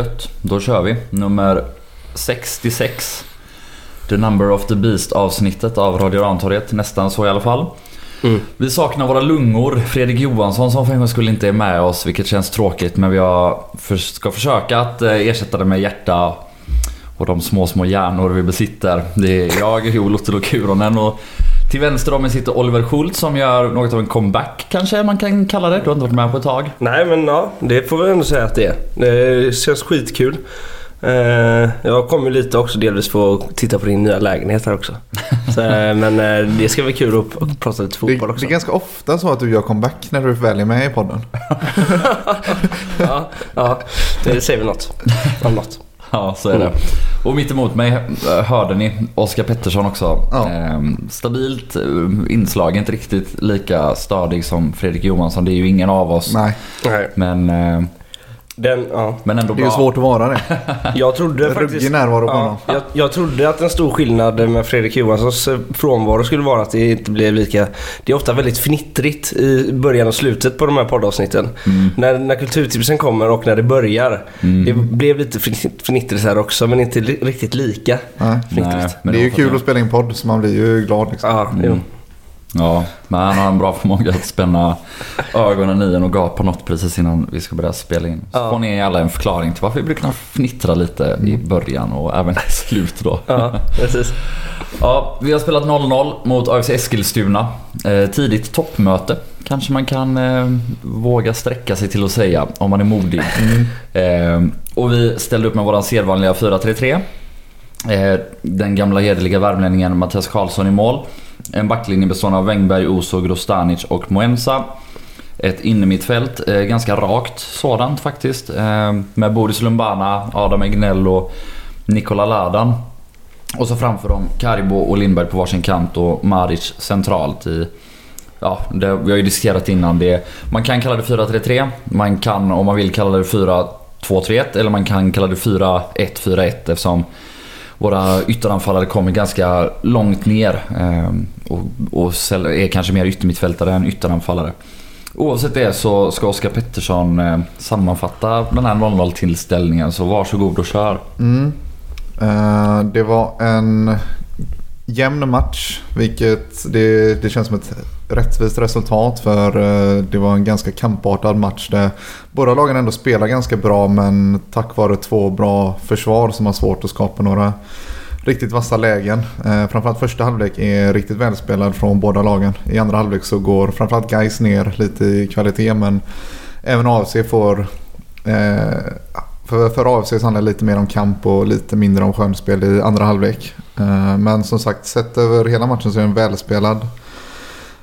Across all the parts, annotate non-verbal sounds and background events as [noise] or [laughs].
Gött, då kör vi. Nummer 66. The number of the beast avsnittet av Radio Rantorget. Nästan så i alla fall. Mm. Vi saknar våra lungor. Fredrik Johansson som för en gång skulle inte är med oss, vilket känns tråkigt. Men för, ska försöka att eh, ersätta det med hjärta och de små, små hjärnor vi besitter. Det är jag, Ottolo Kuronen och till vänster om mig sitter Oliver Schultz som gör något av en comeback kanske man kan kalla det. Du har inte varit med på ett tag. Nej men ja, det får vi ändå säga att det är. Det känns skitkul. Eh, jag kommer lite också delvis få titta på din nya lägenhet här också. [laughs] Så, eh, men eh, det ska bli kul att, prata lite Det, fotboll det också. är ganska ofta så att du gör comeback när du väl är med i podden. [laughs] ja, ja, det säger vi något. Om något. [laughs] Ja, så är det. Och mitt emot mig eh, hörde ni Oskar Pettersson också. Ja. Ehm, stabilt eh, inslag, inte riktigt lika stadig som Fredrik Johansson. Det är ju ingen av oss. Nej, Nej, Men, eh, den, ja. men ändå det är bra. ju svårt att vara det. [laughs] Jag trodde faktiskt... Närvaro på honom. Ja, jag, jag trodde att en stor skillnad med Fredrik Johanssons eh, frånvaro skulle vara att det inte blev lika... Det är ofta väldigt fnittrigt i början och slutet på de här poddavsnitten. När, när kulturtipsen kommer och när det börjar. Det blev lite fnitt- fnittrigt här också men inte li, riktigt lika Nej. fnittrigt. Nej, men det är ju var kul att spela in podd så man blir ju glad liksom. Ja, jo. Ja, men han har en bra förmåga att spänna ögonen i en och gapa något precis innan vi ska börja spela in. Så Ja. får ni alla en förklaring till varför vi brukar fnittra lite i början och även i slut då. Ja, precis. Ja, vi har spelat 0-0 mot AFC Eskilstuna. Eh, tidigt toppmöte kanske man kan eh, våga sträcka sig till att säga om man är modig. Eh, och vi ställde upp med våran sedvanliga 4-3-3. Eh, den gamla hederliga värmlänningen Mattias Karlsson i mål. En backlinje bestående av Wengberg, Oso, Grostanic och Moensa. Ett innermittfält, eh, ganska rakt sådant faktiskt. Eh, med Boris Lumbana, Adam Egnell och Nikola Ladan. Och så framför dem Karibo och Lindberg på varsin kant och Maric centralt i... Ja, det, vi har ju diskuterat innan det. Man kan kalla det 4-3-3. Man kan om man vill kalla det 4-2-3-1 eller man kan kalla det 4-1-4-1 eftersom våra ytteranfallare kommer ganska långt ner ehm, och, och är kanske mer yttermittfältare än ytteranfallare. Oavsett det så ska Oskar Pettersson ehm, sammanfatta den här 0-0 tillställningen så varsågod och kör. Mm. Uh, det var en jämn match, vilket det, det känns som ett rättvist resultat för eh, det var en ganska kampartad match där båda lagen ändå spelar ganska bra men tack vare två bra försvar som har svårt att skapa några riktigt vassa lägen. Eh, framförallt första halvlek är riktigt välspelad från båda lagen. I andra halvlek så går framförallt Gais ner lite i kvalitet men även AFC får eh, för, förra AFC så handlar det lite mer om kamp och lite mindre om skönspel i andra halvlek. Eh, men som sagt, sett över hela matchen så är det en välspelad,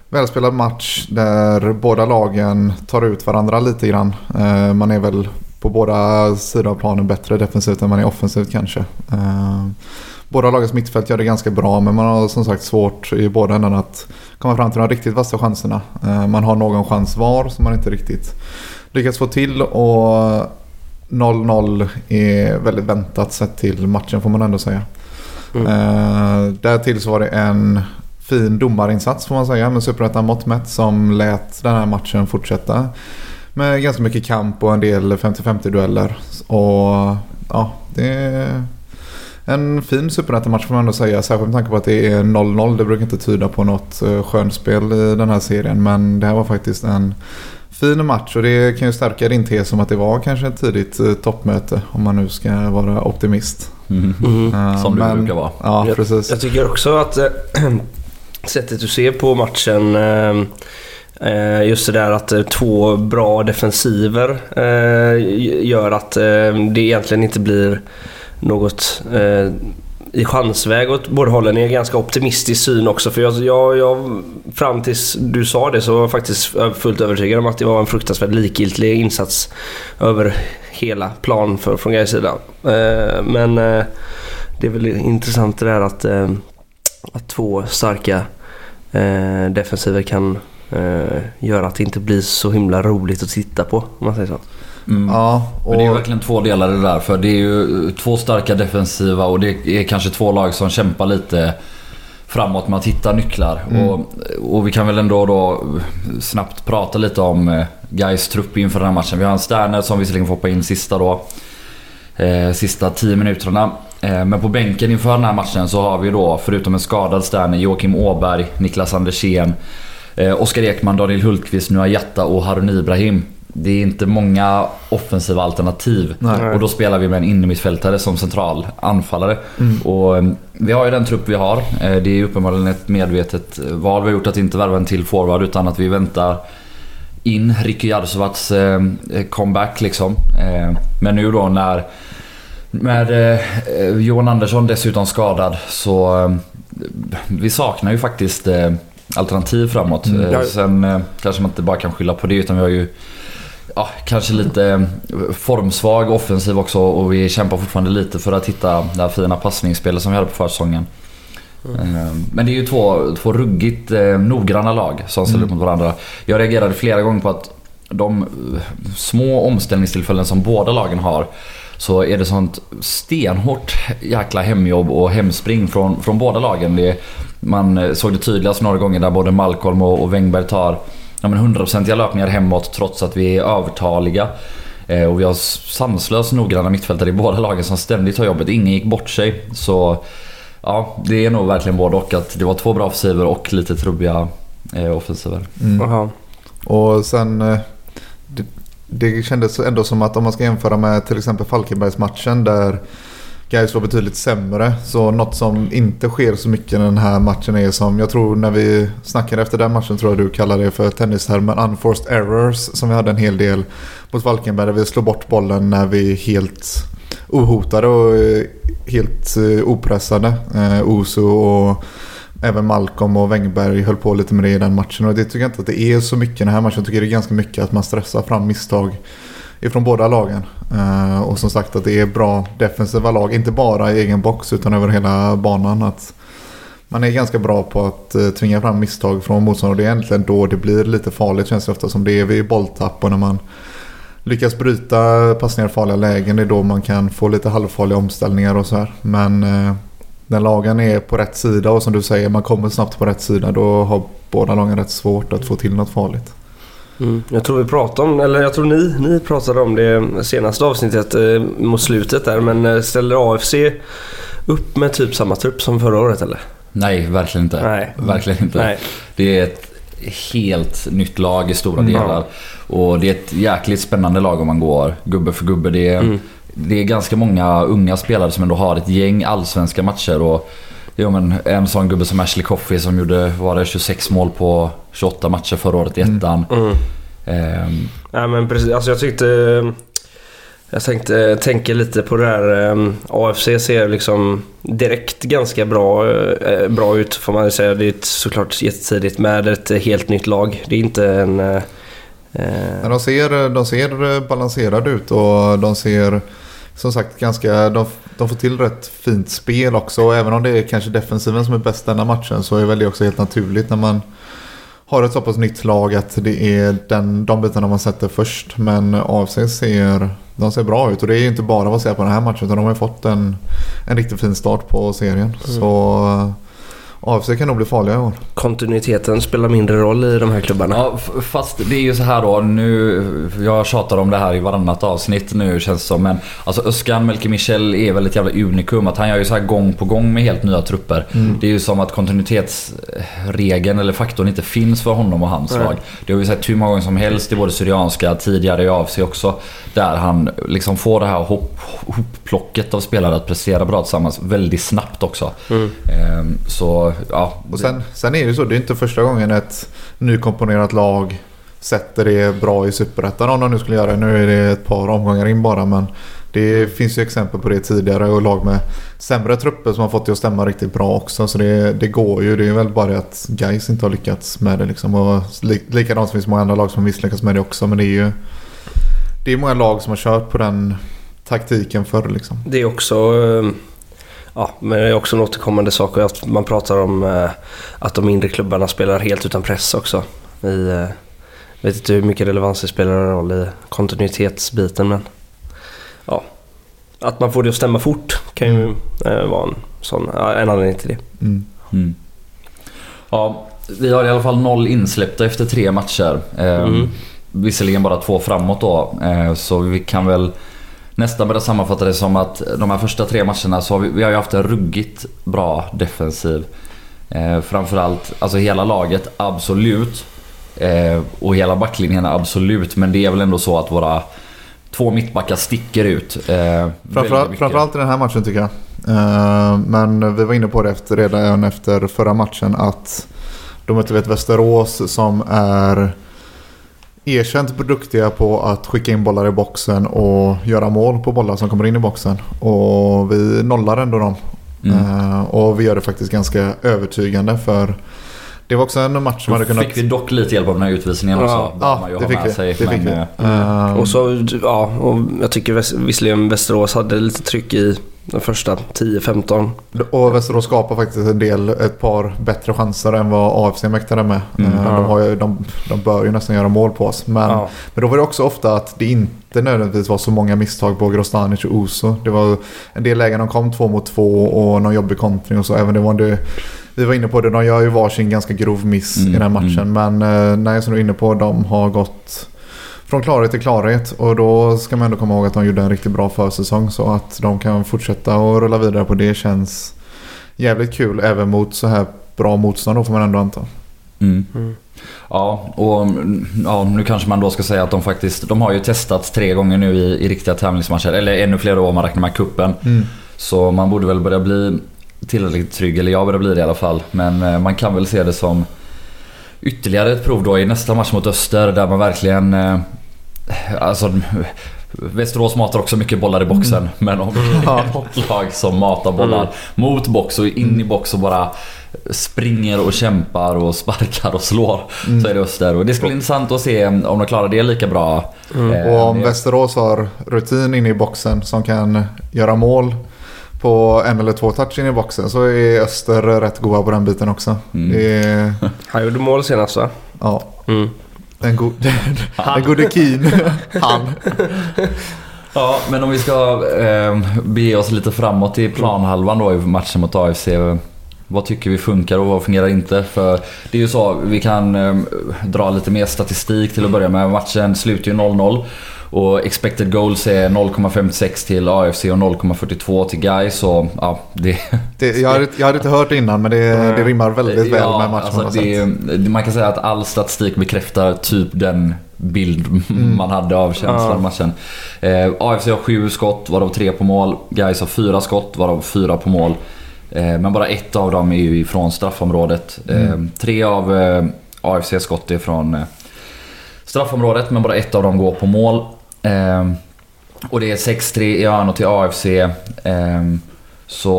välspelad match där båda lagen tar ut varandra lite grann. Eh, man är väl på båda sidor av planen bättre defensivt än man är offensivt kanske. Eh, båda lagens mittfält gör det ganska bra men man har som sagt svårt i båda ändarna att komma fram till de riktigt vassa chanserna. Man har någon chans var som man inte riktigt lyckats få till och 0-0 är väldigt väntat sett till matchen får man ändå säga. Mm. Eh, därtill så var det en fin domarinsats får man säga med Superettan mått mätt som lät den här matchen fortsätta. Med ganska mycket kamp och en del 50-50 dueller. Och ja, det är en fin Superettan-match får man ändå säga. Särskilt med tanke på att det är 0-0. Det brukar inte tyda på något eh, skönspel i den här serien. Men det här var faktiskt en fin match och det kan ju stärka din tes om att det var kanske ett tidigt eh, toppmöte. Om man nu ska vara optimist. Mm. Mm. Eh, Som det men- brukar vara. Ja, Jag- precis. Jag tycker också att eh, [clears throat] sättet du ser på matchen eh, Just det där att två bra defensiver gör att det egentligen inte blir något i chansväg åt båda hållen. är en ganska optimistisk syn också. För jag, jag, jag, fram tills du sa det så var jag faktiskt fullt övertygad om att det var en fruktansvärt likgiltig insats över hela plan för, från Gais sida. Eh, men eh, det är väl intressant det där att, eh, att två starka eh, defensiver kan eh, göra att det inte blir så himla roligt att titta på. Om man säger så. Mm. Ja, och Men det är ju verkligen två delar det där. För det är ju två starka defensiva och det är kanske två lag som kämpar lite framåt med att hitta nycklar. Mm. Och, och vi kan väl ändå då snabbt prata lite om eh, Gais trupp inför den här matchen. Vi har en Sterner som visserligen får hoppa in sista då. eh, sista 10 minuterna. Eh, men på bänken inför den här matchen så har vi då, förutom en skadad Sterner, Joakim Åberg, Niklas Andersén, eh, Oskar Ekman, Daniel Hultqvist, Nuha Jatta och Harun Ibrahim. Det är inte många offensiva alternativ. Nej. Och då spelar vi med en innermittfältare som central anfallare. Och eh, vi har ju den trupp vi har. Eh, Det är uppenbarligen ett medvetet val vi har gjort att inte värva en till forward utan att vi väntar in Ricky Jarsovats eh, comeback liksom. Eh, Men nu då när med eh, Johan Andersson dessutom skadad så eh, vi saknar ju faktiskt eh, alternativ framåt. Mm. Eh. Sen eh, kanske man inte bara kan skylla på det utan vi har ju ja, kanske lite eh, formsvag offensiv också och vi kämpar fortfarande lite för att hitta det här fina passningsspelet som vi hade på försäsongen. Eh, Men det är ju två, två ruggigt eh, noggranna lag som ställer upp mot varandra. Jag reagerade flera gånger på att de små omställningstillfällen som båda lagen har så är det sånt stenhårt jäkla hemjobb och hemspring från, från båda lagen. Det, man såg det tydligast några gånger där både Malcolm och, och Wengberg tar ja, men 100% löpningar hemåt trots att vi är övertaliga. Eh, och vi har sanslöst noggranna mittfältare i båda lagen som ständigt har jobbet. Ingen gick bort sig. Så ja, det är nog verkligen både och. Att det var två bra offensiver och lite trubbiga eh, offensiver. Mm. Och sen... eh, Det, det kändes ändå som att om man ska jämföra med till exempel Falkenbergsmatchen där Gais var betydligt sämre. Så något som inte sker så mycket i den här matchen är som jag tror när vi snackade efter den matchen tror jag du kallade det för tennistermen unforced errors. Som vi hade en hel del mot Falkenberg där vi slår bort bollen när vi är helt ohotade och eh, helt eh, opressade. Eh, Oso och Även Malcolm och Wengberg höll på lite med det i den matchen och det tycker jag inte att det är så mycket i den här matchen. Jag tycker det är ganska mycket att man stressar fram misstag ifrån båda lagen. Eh, och som sagt att det är bra defensiva lag, inte bara i egen box utan över hela banan. Att man är ganska bra på att eh, tvinga fram misstag från motståndare och det är egentligen då det blir lite farligt känns det ofta som det är vid bolltapp och när man lyckas bryta passningar i farliga lägen det är då man kan få lite halvfarliga omställningar och så här. Men eh, när lagen är på rätt sida och som du säger man kommer snabbt på rätt sida då har båda lagen rätt svårt att få till något farligt. Mm. Jag tror vi pratade om, eller jag tror ni, ni pratade om det senaste avsnittet eh, mot slutet där. Men eh, ställer AFC upp med typ samma trupp som förra året eller? Nej, verkligen inte. Nej. Verkligen inte. Nej. Det är ett helt nytt lag i stora Mm. delar. Och det är ett jäkligt spännande lag om man går gubbe för gubbe. Det är, Mm. det är ganska många unga spelare som ändå har ett gäng allsvenska matcher. Och, ja, men en sån gubbe som Ashley Coffey som gjorde var det 26 mål på 28 matcher förra året i ettan. Mm. Ehm, Nej men precis, alltså jag tyckte... Jag tänkte, tänker lite på det här. eh, AFC ser liksom direkt ganska bra, eh, bra ut får man säga. Det är ett, såklart jättetidigt med ett helt nytt lag. Det är inte en... eh, Men eh, de ser, de ser balanserade ut och de ser som sagt ganska... De, de får till rätt fint spel också. Och även om det är kanske defensiven som är bäst denna matchen så är väl det också helt naturligt när man har ett så pass nytt lag att det är den, de bitarna man sätter först. Men AFC ser, de ser bra ut och det är inte bara vad säga på den här matchen utan de har ju fått en, en riktigt fin start på serien. Så eh, AFC kan nog bli farliga i år. kontinuiteten spelar mindre roll i de här klubbarna. Ja, fast det är ju så här då. Nu, jag tjatar om det här i varannat avsnitt nu känns det som. Men alltså Özcan Melke Michel är väl ett jävla unikum. Att han gör ju så här gång på gång med helt nya trupper. Det är ju som att kontinuitetsregeln eller faktorn inte finns för honom och hans lag. Det har vi sett hur många gånger som helst i både Syrianska, tidigare i AFC också. Där han liksom får det här hopp, hopplocket av spelare att prestera bra tillsammans väldigt snabbt också. Mm. Ehm, ja. Och sen, sen är det ju så, det är inte första gången ett nykomponerat lag sätter det bra i Superettan om de nu skulle göra det. Nu är det ett par omgångar in bara men det finns ju exempel på det tidigare och lag med sämre trupper som har fått det att stämma riktigt bra också. Så det, det går ju. Det är väl bara det att Gais inte har lyckats med det liksom. Och li, likadant finns det många andra lag som har misslyckats med det också. Men det är ju det är många lag som har kört på den taktiken förr liksom. Det är också... Eh, Ja, men det är också en återkommande sak att man pratar om eh, att de mindre klubbarna spelar helt utan press också. I, eh, vet inte hur mycket relevans det spelar roll i kontinuitetsbiten men... Ja. Att man får det att stämma fort kan ju eh, vara en, sån, en anledning till det. Mm. Mm. Ja, vi har i alla fall noll insläppta efter tre matcher. Eh, Mm. Visserligen bara två framåt då. Eh, så vi kan väl nästan börja sammanfatta det som att de här första tre matcherna så har vi, vi har ju haft en ruggigt bra defensiv. Eh, framförallt, alltså hela laget absolut. Eh, och hela backlinjen absolut. Men det är väl ändå så att våra två mittbackar sticker ut. Eh, Framförallt, framförallt i den här matchen tycker jag. Eh, Men vi var inne på det efter, redan efter förra matchen att de mötte ett Västerås som är erkänt duktiga på att skicka in bollar i boxen och göra mål på bollar som kommer in i boxen. Och vi nollar ändå dem. Mm. Eh, Och vi gör det faktiskt ganska övertygande för det var också en match som Då hade kunnat... fick vi dock lite hjälp av den här utvisningen Ja. också. Ja, det fick vi. sig, Det fick men, vi. Eh, Och så, ja, och jag tycker visserligen Västerås hade lite tryck i de första 10-15. Och Västerås skapar faktiskt en del, ett par bättre chanser än vad AFC mäktade med. Mm. Eh, Ja. De, har ju, de, de bör ju nästan göra mål på oss. Men, Ja. men då var det också ofta att det inte nödvändigtvis var så många misstag på Grostanic och Oso. Det var en del lägen de kom två mot två och någon jobbig kontring och så. Även det var det, vi var inne på det, de gör ju varsin ganska grov miss Mm, i den här matchen. mm. Men eh, nej, som du är inne på, de har gått från klarhet till klarhet. Och då ska man ändå komma ihåg att de gjorde en riktigt bra försäsong. Så att de kan fortsätta och rulla vidare på det känns jävligt kul. Även mot så här bra motstånd då får man ändå anta. Mm. Mm. Ja, och mm, ja, nu kanske man då ska säga att de faktiskt, de har ju testats tre gånger nu i, i riktiga tävlingsmatcher. Eller ännu fler då om man räknar med kuppen. Så man borde väl börja bli tillräckligt trygg, eller jag börjar bli det i alla fall. Men eh, man kan väl se det som ytterligare ett prov då i nästa match mot Öster där man verkligen... eh, Alltså... Västerås matar också mycket bollar i boxen. Men om [laughs] det är något lag som matar bollar Mm. mot box och in i box och bara springer och kämpar och sparkar och slår. Mm. Så är det Öster. Och det ska bli intressant att se om de klarar det lika bra. Mm. Eh, Och om det- Västerås har rutin inne i boxen som kan göra mål på en eller två touch in i boxen så är Öster rätt goda på den biten också. Mm. Det är, [laughs] Han gjorde mål senast va? ja, Mm. den, go- den gode Keen. [laughs] Han. Ja, men om vi ska eh, bege oss lite framåt i planhalvan då i matchen mot AFC. Vad tycker vi funkar och vad fungerar inte? För det är ju så, vi kan eh, dra lite mer statistik till att börja med. Matchen slutar ju 0-0. Och expected goals är 0,56 till AFC och 0,42 till Gais. Så ja, det... Det, jag, hade, jag hade inte hört det innan men det, det rimmar väldigt väl Ja, med matchen. alltså man har sett. det, det- Man kan säga att all statistik bekräftar typ den bild Mm. man hade av känslan av matchen. Eh, AFC har sju skott, varav tre på mål. Gais har fyra skott, varav fyra på mål. Eh, men bara ett av dem är ju ifrån straffområdet. Eh, Mm. tre av eh, AFC skott är från eh, straffområdet, men bara ett av dem går på mål. Eh, och det är 6-3 i Örn och till AFC. ehm, så,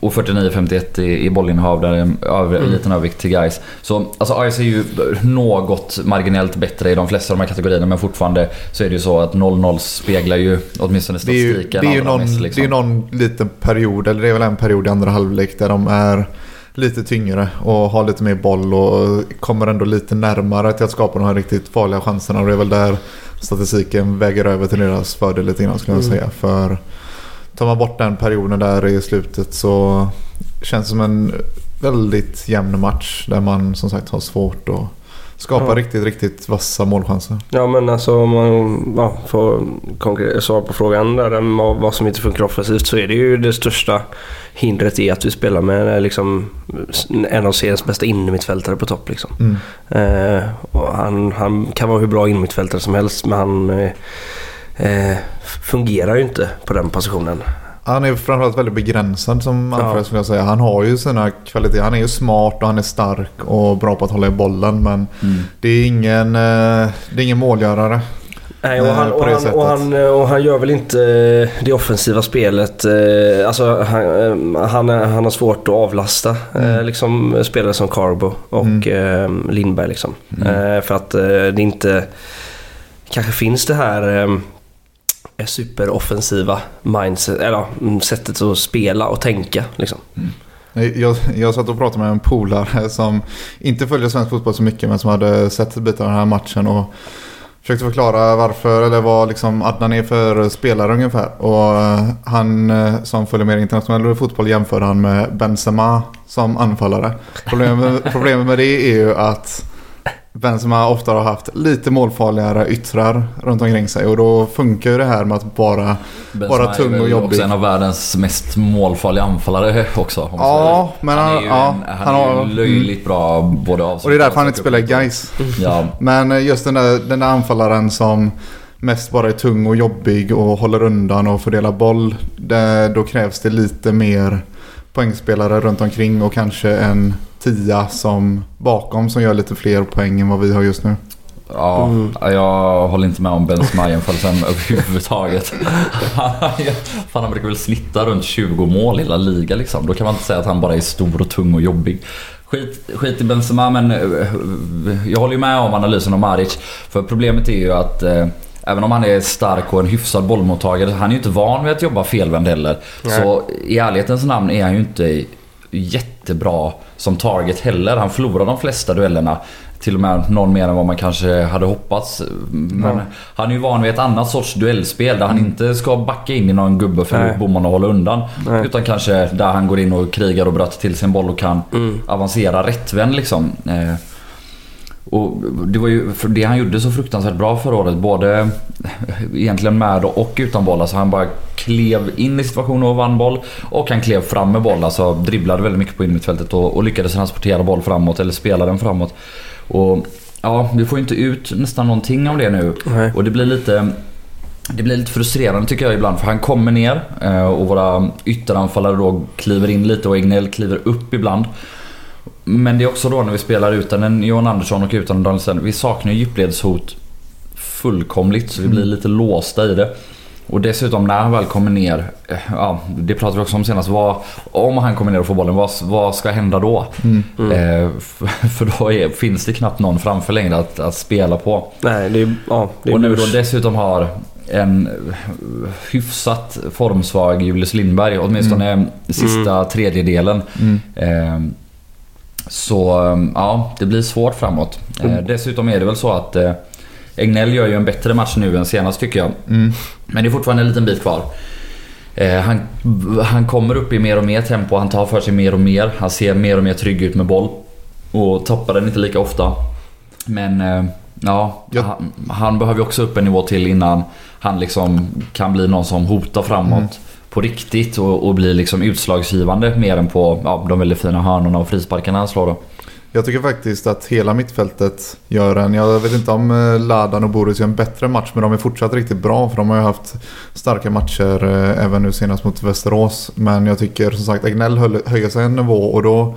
och 49-51 i, i bollinnehav där det är över, Mm. liten övervikt till guys. Så alltså AFC är ju något marginellt bättre i de flesta av de här kategorierna men fortfarande så är det ju så att 0-0 speglar ju åtminstone Det är ju, statistiken det är ju någon, mest. det är Liksom. någon liten period, eller det är väl en period i andra halvlek där de är lite tyngre och har lite mer boll och kommer ändå lite närmare till att skapa de här riktigt farliga chanserna. Och det är väl där statistiken väger över till deras fördel lite grann skulle jag Mm. säga. För tar man bort den perioden där i slutet så känns det som en väldigt jämn match där man som sagt har svårt att skapa Ja. riktigt, riktigt vassa målchanser. Ja men alltså om man ja, får konkret svar på frågan där om vad som inte funkar offensivt så är det ju det största hindret i att vi spelar med eh, liksom, en av seriens bästa innermittfältare på topp. Liksom. Mm. Eh, och han, han kan vara hur bra innermittfältare som helst men han eh, eh, fungerar ju inte på den positionen. Han är framförallt väldigt begränsad som Ja. anfallare skulle jag säga. Han har ju sina kvaliteter. Han är ju smart och han är stark och bra på att hålla i bollen. Men Mm. det är ingen, eh, det är ingen målgörare. Nej, och, Eh, han, och, han, och, han, eh, och han gör väl inte det offensiva spelet. Alltså, han, han, han har svårt att avlasta Mm. liksom, spelare som Carbo och eh, Lindberg. Liksom. Mm. För att det inte kanske finns det här är superoffensiva mindset, eller mm, sättet att spela och tänka. Liksom. Mm. Jag, jag satt och pratade med en polare som inte följer svensk fotboll så mycket men som hade sett bitar av den här matchen och försökte förklara varför eller vad liksom Adnan är för spelare ungefär. Och eh, han eh, som följer mer internationell fotboll jämförde han med Benzema som anfallare. Problemet, problemet med det är ju att Benzema ofta har haft lite målfarligare yttrar runt omkring sig och då funkar ju det här med att bara Benzema Bara tung är och jobbig. också en av världens mest målfarliga anfallare också. Ja, men han är han- ju, ja, en, han han är har- ju löjligt bra både av Och det är därför han inte spelar i Gais. Ja, Men just den där, den där anfallaren som mest bara är tung och jobbig och håller undan och fördelar boll. Det, då krävs det lite mer poängspelare runt omkring och kanske en tia som bakom som gör lite fler poäng än vad vi har just nu. ja Mm. jag håller inte med om Benzema jämförelsen [laughs] överhuvudtaget. [laughs] Fan han brukar väl snitta runt 20 mål hela liga liksom. Då kan man inte säga att han bara är stor och tung och jobbig. Skit, skit i Benzema men eh, jag håller ju med om analysen om Maric. För problemet är ju att eh, Även om han är stark och en hyfsad bollmottagare, han är ju inte van vid att jobba felvänd heller. Nej. Så i ärlighetens namn är han ju inte jättebra som target heller. Han förlorar de flesta duellerna. Till och med någon mer än vad man kanske hade hoppats. Men Ja. han är ju van vid ett annat sorts duellspel där han inte ska backa in i någon gubbe för att bomma och hålla undan. Nej. Utan kanske där han går in och krigar och bröt till sin boll och kan Mm. avancera rättvänd liksom. Eh, och det var ju det han gjorde så fruktansvärt bra förra året. Både egentligen med och utan boll. Alltså han bara klev in i situationer och vann boll. Och han klev fram med boll. Alltså dribblade väldigt mycket på innermittfältet och, och lyckades transportera boll framåt eller spela den framåt. Och ja, vi får ju inte ut nästan någonting av det nu. Nej. Och det blir lite... Det blir lite frustrerande tycker jag ibland för han kommer ner eh, och våra ytteranfallare då kliver in lite och Egnell kliver upp ibland. Men det är också då när vi spelar utan en Johan Andersson och utan en Danielsson. Vi saknar ju djupledshot fullkomligt så vi blir lite låsta i det. Och dessutom när han väl kommer ner, eh, ja det pratade vi också om senast. Vad, om han kommer ner och får bollen, vad, vad ska hända då? Eh, för, då är, finns det knappt någon framför längre att, att spela på. Nej, det är, ja, det är Och nu då dessutom har en hyfsat formsvag Julius Lindberg, åtminstone sista tredjedelen. Mm. Eh, så ja, det blir svårt framåt. Eh, dessutom är det väl så att eh, Egnell gör ju en bättre match nu än senast tycker jag. Mm. Men det är fortfarande en liten bit kvar. Eh, han, han kommer upp i mer och mer tempo, han tar för sig mer och mer. Han ser mer och mer trygg ut med boll. Och tappar den inte lika ofta. Men ja, Jag- han, han behöver ju också upp en nivå till innan han liksom kan bli någon som hotar framåt Mm på riktigt och, och blir liksom utslagsgivande mer än på ja, de väldigt fina hörnorna och frisparkarna han slår då. Jag tycker faktiskt att hela mittfältet gör en... Jag vet inte om eh, Ladan och Boris gör en bättre match men de är fortsatt riktigt bra för de har ju haft starka matcher eh, även nu senast mot Västerås. Men jag tycker som sagt Agnell höjer sig en nivå och då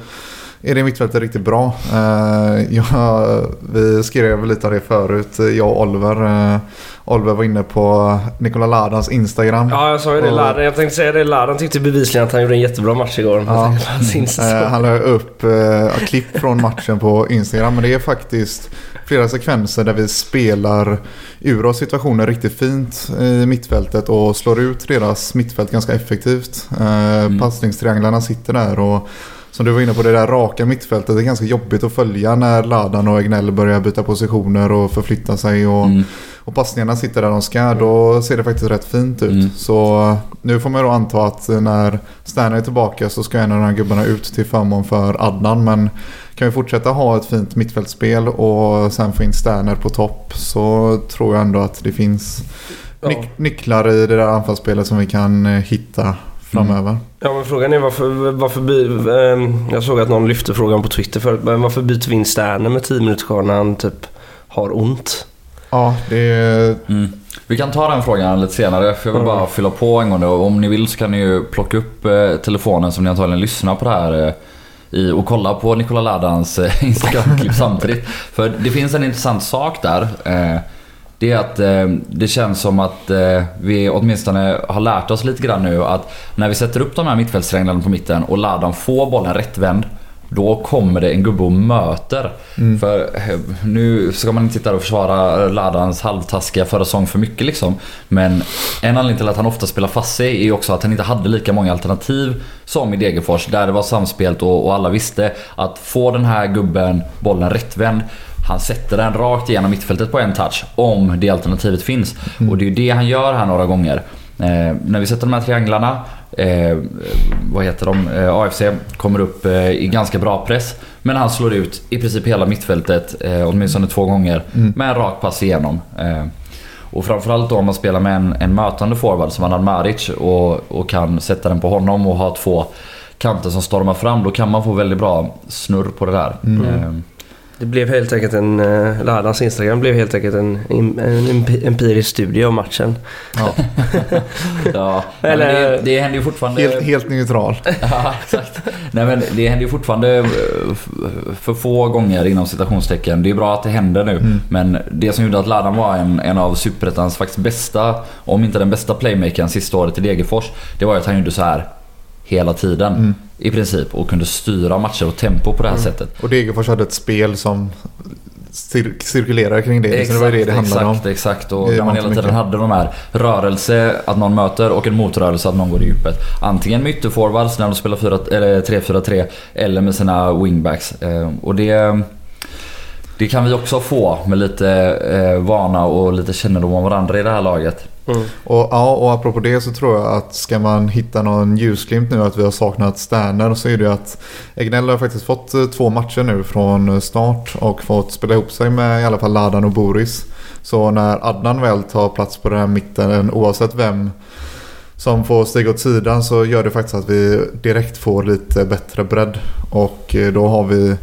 är det mittfältet riktigt bra. Eh, [laughs] jag, vi skrev lite av det förut, jag och Oliver. Oliver var inne på Nikola Ladans Instagram. Ja, jag sa ju det. Och- Ladan, jag tänkte säga det. Ladan tyckte bevisligen att han gjorde en jättebra match igår. Ja. [laughs] Insta. Eh, han la upp eh, klipp från matchen på Instagram. Men det är faktiskt flera sekvenser där vi spelar ur oss situationer riktigt fint i mittfältet och slår ut deras mittfält ganska effektivt. Eh, Passningstrianglarna sitter där och som du var inne på, det där raka mittfältet är ganska jobbigt att följa när Ladan och Egnell börjar byta positioner och förflytta sig. Och, Mm. och passningarna sitter där de ska. Då ser det faktiskt rätt fint ut. Mm. Så nu får man då anta att när Sterner är tillbaka så ska en av de här gubbarna ut till förmån för Adnan. Men kan vi fortsätta ha ett fint mittfältsspel och sen få in Sterner på topp så tror jag ändå att det finns Ja. nyc- nycklar i det där anfallsspelet som vi kan eh, hitta framöver. Ja, men frågan är varför... varför by, ehm, jag såg att någon lyfte frågan på Twitter förut. Men varför byter vi in Sterner med 10 minuter kvar när han typ har ont? Ja, det. Mm. Vi kan ta den frågan lite senare för jag vill Mm. bara fylla på en gång då. Om ni vill så kan ni ju plocka upp eh, telefonen som ni antagligen lyssnar på det här eh, i och kolla på Nikola Ladans eh, Instagram-klipp samtidigt. [laughs] För det finns en intressant sak där. Det är att eh, det känns som att eh, vi åtminstone har lärt oss lite grann nu att när vi sätter upp de här mittfältstrianglarna på mitten och Ladan får bollen rättvänd då kommer det en gubbe och möter. För eh, nu ska man inte sitta och försvara Ladans halvtaskiga förra säsong för mycket liksom. Men en anledning till att han ofta spelar fast sig är också att han inte hade lika många alternativ som i Degerfors. Där det var samspelt och, och alla visste att få den här gubben bollen rättvänd han sätter den rakt igenom mittfältet på en touch om det alternativet finns. Och det är ju det han gör här några gånger. Eh, när vi sätter de här trianglarna, eh, vad heter de, eh, AFC kommer upp eh, i ganska bra press. Men han slår ut i princip hela mittfältet, eh, åtminstone två gånger, Mm. med en rak pass igenom. Eh, och framförallt då om man spelar med en, en mötande forward som Annan Maric och, och kan sätta den på honom och ha två kanter som stormar fram. Då kan man få väldigt bra snurr på det där. Mm. Det blev helt enkelt en... eh, Ladans Instagram blev helt enkelt en, en, en empi- empirisk studie av matchen. Ja, [laughs] ja, Eller- det, det händer ju fortfarande... helt, helt neutral. [laughs] Ja, exakt. Nej, men det händer ju fortfarande eh, för få gånger inom citationstecken. Det är bra att det händer nu. Mm. Men det som gjorde att Ladan var en, en av Superettans faktiskt bästa, om inte den bästa playmakern sista året i Degerfors. Det var ju att han gjorde så här hela tiden. Mm. I princip. Och kunde styra matcher och tempo på det här sättet. Och Degerfors hade ett spel som cir- cirkulerar kring det. så det var det det handlade exakt, om. exakt. Och där man hela tiden mycket. hade de här rörelse, att någon möter och en motrörelse, att någon går i djupet. Antingen med ytterforwards när de spelar fyra- eller 3-4-3 eller med sina wingbacks. Eh, Och det, det kan vi också få med lite eh, vana och lite kännedom om varandra i det här laget. Mm. Och, ja, och apropå det så tror jag att ska man hitta någon ljusglimt nu att vi har saknat Sterner så är det ju att Egnell har faktiskt fått eh, två matcher nu från start och fått spela ihop sig med i alla fall Ladan och Boris. Så när Adnan väl tar plats på den här mitten oavsett vem som får stiga åt sidan så gör det faktiskt att vi direkt får lite bättre bredd. Och eh, då har vi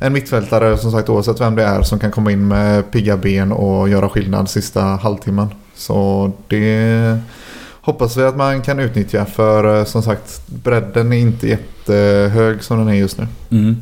en mittfältare som sagt oavsett vem det är som kan komma in med pigga ben och göra skillnad sista halvtimmen. Så det hoppas vi att man kan utnyttja för eh, som sagt bredden är inte jättehög som den är just nu. Mm.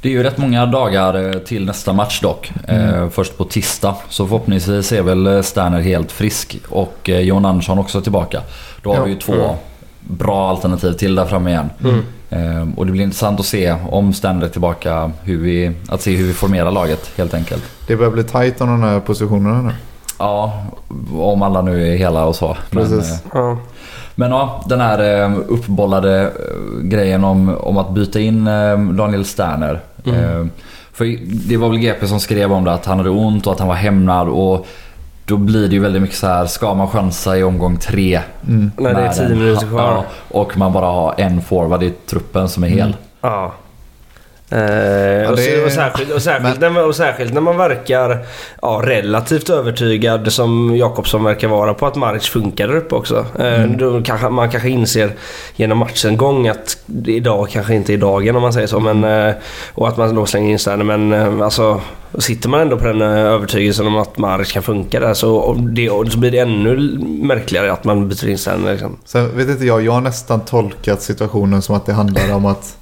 Det är ju rätt många dagar eh, till nästa match dock. Mm. Eh, först på tisdag. Så förhoppningsvis är väl Sterner helt frisk och eh, John Andersson också tillbaka. Då har Ja. vi ju två Mm. bra alternativ till där framme igen. Mm. Eh, och det blir intressant att se om Sterner är tillbaka. Hur vi, att se hur vi formerar laget helt enkelt. Det börjar bli tajt om de här positionerna nu. Ja, om alla nu är hela och så. Men, Precis. eh, Ja. Men ja, den här eh, uppbollade eh, grejen om, om att byta in Daniel Sterner. Mm. För det var väl GP som skrev om det, att han hade ont och att han var hämnad. Och då blir det ju väldigt mycket så här, ska man chansa i omgång tre? Mm. När det är med 10 en- minuter kvar. Ja, och man bara har en forward i truppen som är hel. Mm. Ja. Eh, och, det särskilt, och, särskilt när man, och särskilt när man verkar ja, relativt övertygad som Jakobsson verkar vara på att Maric funkar där uppe också. Eh, Mm. då kanske, man kanske inser genom matchen gång att idag kanske inte är dagen om man säger så. Men, eh, och att man då slänger in Sterner. Men eh, alltså, sitter man ändå på den övertygelsen om att Maric kan funka där så, det, så blir det ännu märkligare att man byter in Sterner. Liksom. Sen vet inte jag, jag har nästan tolkat situationen som att det handlar om att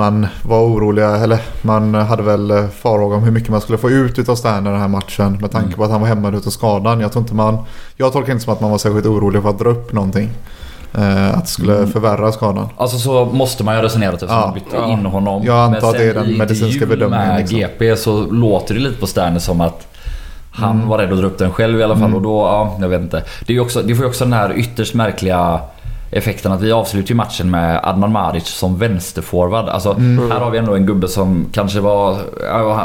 man var oroliga, eller man hade väl eh, farhågor om hur mycket man skulle få ut utav Sterner den här matchen med tanke Mm. på att han var hämmad utav skadan. Jag tror inte man, jag tolkar inte som att man var särskilt orolig för att dra upp någonting. Eh, att det skulle Mm. förvärra skadan. Alltså så måste man ju resonera eftersom Ja. man bytte Ja. in honom. Jag antar Men att det är den medicinska bedömningen, med liksom. GP så låter det lite på Sterner som att han Mm. var rädd att dra upp den själv i alla fall. Mm. Och då, ja, jag vet inte. Det, är också, det får ju också den här ytterst märkliga effekten att vi avslutar ju matchen med Adnan Maric som vänsterforward. Alltså, Mm. Här har vi ändå en gubbe som kanske var...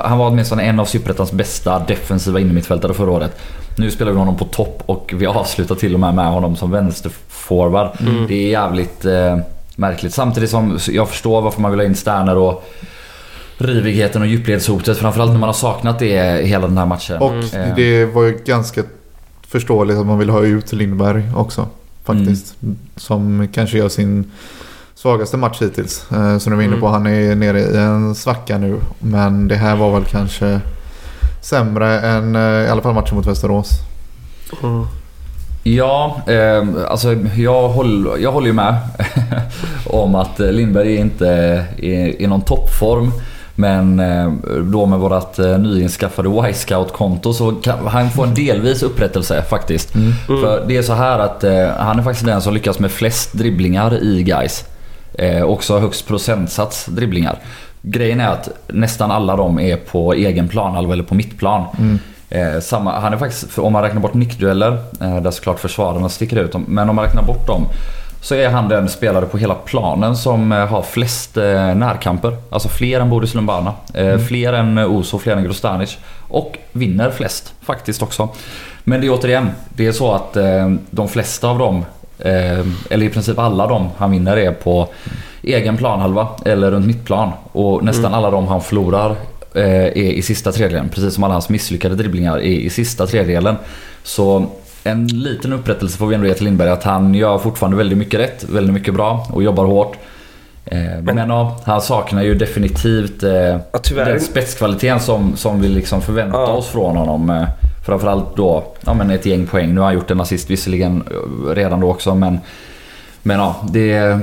Han var åtminstone en av Superettans bästa defensiva innermittfältare förra året. Nu spelar vi honom på topp och vi avslutar till och med med honom som vänsterforward. Mm. Det är jävligt eh, märkligt. Samtidigt som jag förstår varför man vill ha in Sterner och rivigheten och djupledshotet. Framförallt när man har saknat det hela den här matchen. Och Eh, det var ju ganska förståeligt att man vill ha ut Lindberg också. Faktiskt. Mm. Som kanske gör sin svagaste match hittills. Eh, Som du var inne på, Mm. han är nere i en svacka nu. Men det här var väl kanske sämre än eh, i alla fall matchen mot Västerås. Mm. Ja, eh, alltså jag håller, jag håller ju med [laughs] om att Lindberg är inte är i någon toppform. Men eh, då med vårt eh, nyinskaffade Y-scout-konto så kan han få en delvis upprättelse faktiskt. Mm. För det är så här att eh, han är faktiskt den som lyckas med flest dribblingar i guys. Eh, också högst procentsats dribblingar. Grejen är att nästan alla de är på egen planhalva eller på mittplan. Mm. Eh, samma, han är faktiskt, om man räknar bort nickdueller, eh, där såklart försvararna sticker ut, men om man räknar bort dem så är han den spelare på hela planen som eh, har flest eh, närkamper. Alltså fler än Boris Lumbana, eh, fler än Oso, fler än Grostanic. Och vinner flest faktiskt också. Men det är återigen, det är så att de flesta av dem, eller i princip alla de han vinner är på egen planhalva eller runt mittplan. Och nästan alla de han förlorar är i sista tredjedelen. Precis som alla hans misslyckade dribblingar är i sista tredjedelen. Så en liten upprättelse får vi ändå ge till Lindberg att han gör fortfarande väldigt mycket rätt, väldigt mycket bra och jobbar hårt. Eh, men, men ja, han saknar ju definitivt eh, Ja, den spetskvaliteten som, som vi liksom förväntar Ja. oss från honom. Eh, framförallt då ja, men ett gäng poäng. Nu har han gjort en assist visserligen eh, redan då också men men ja, det,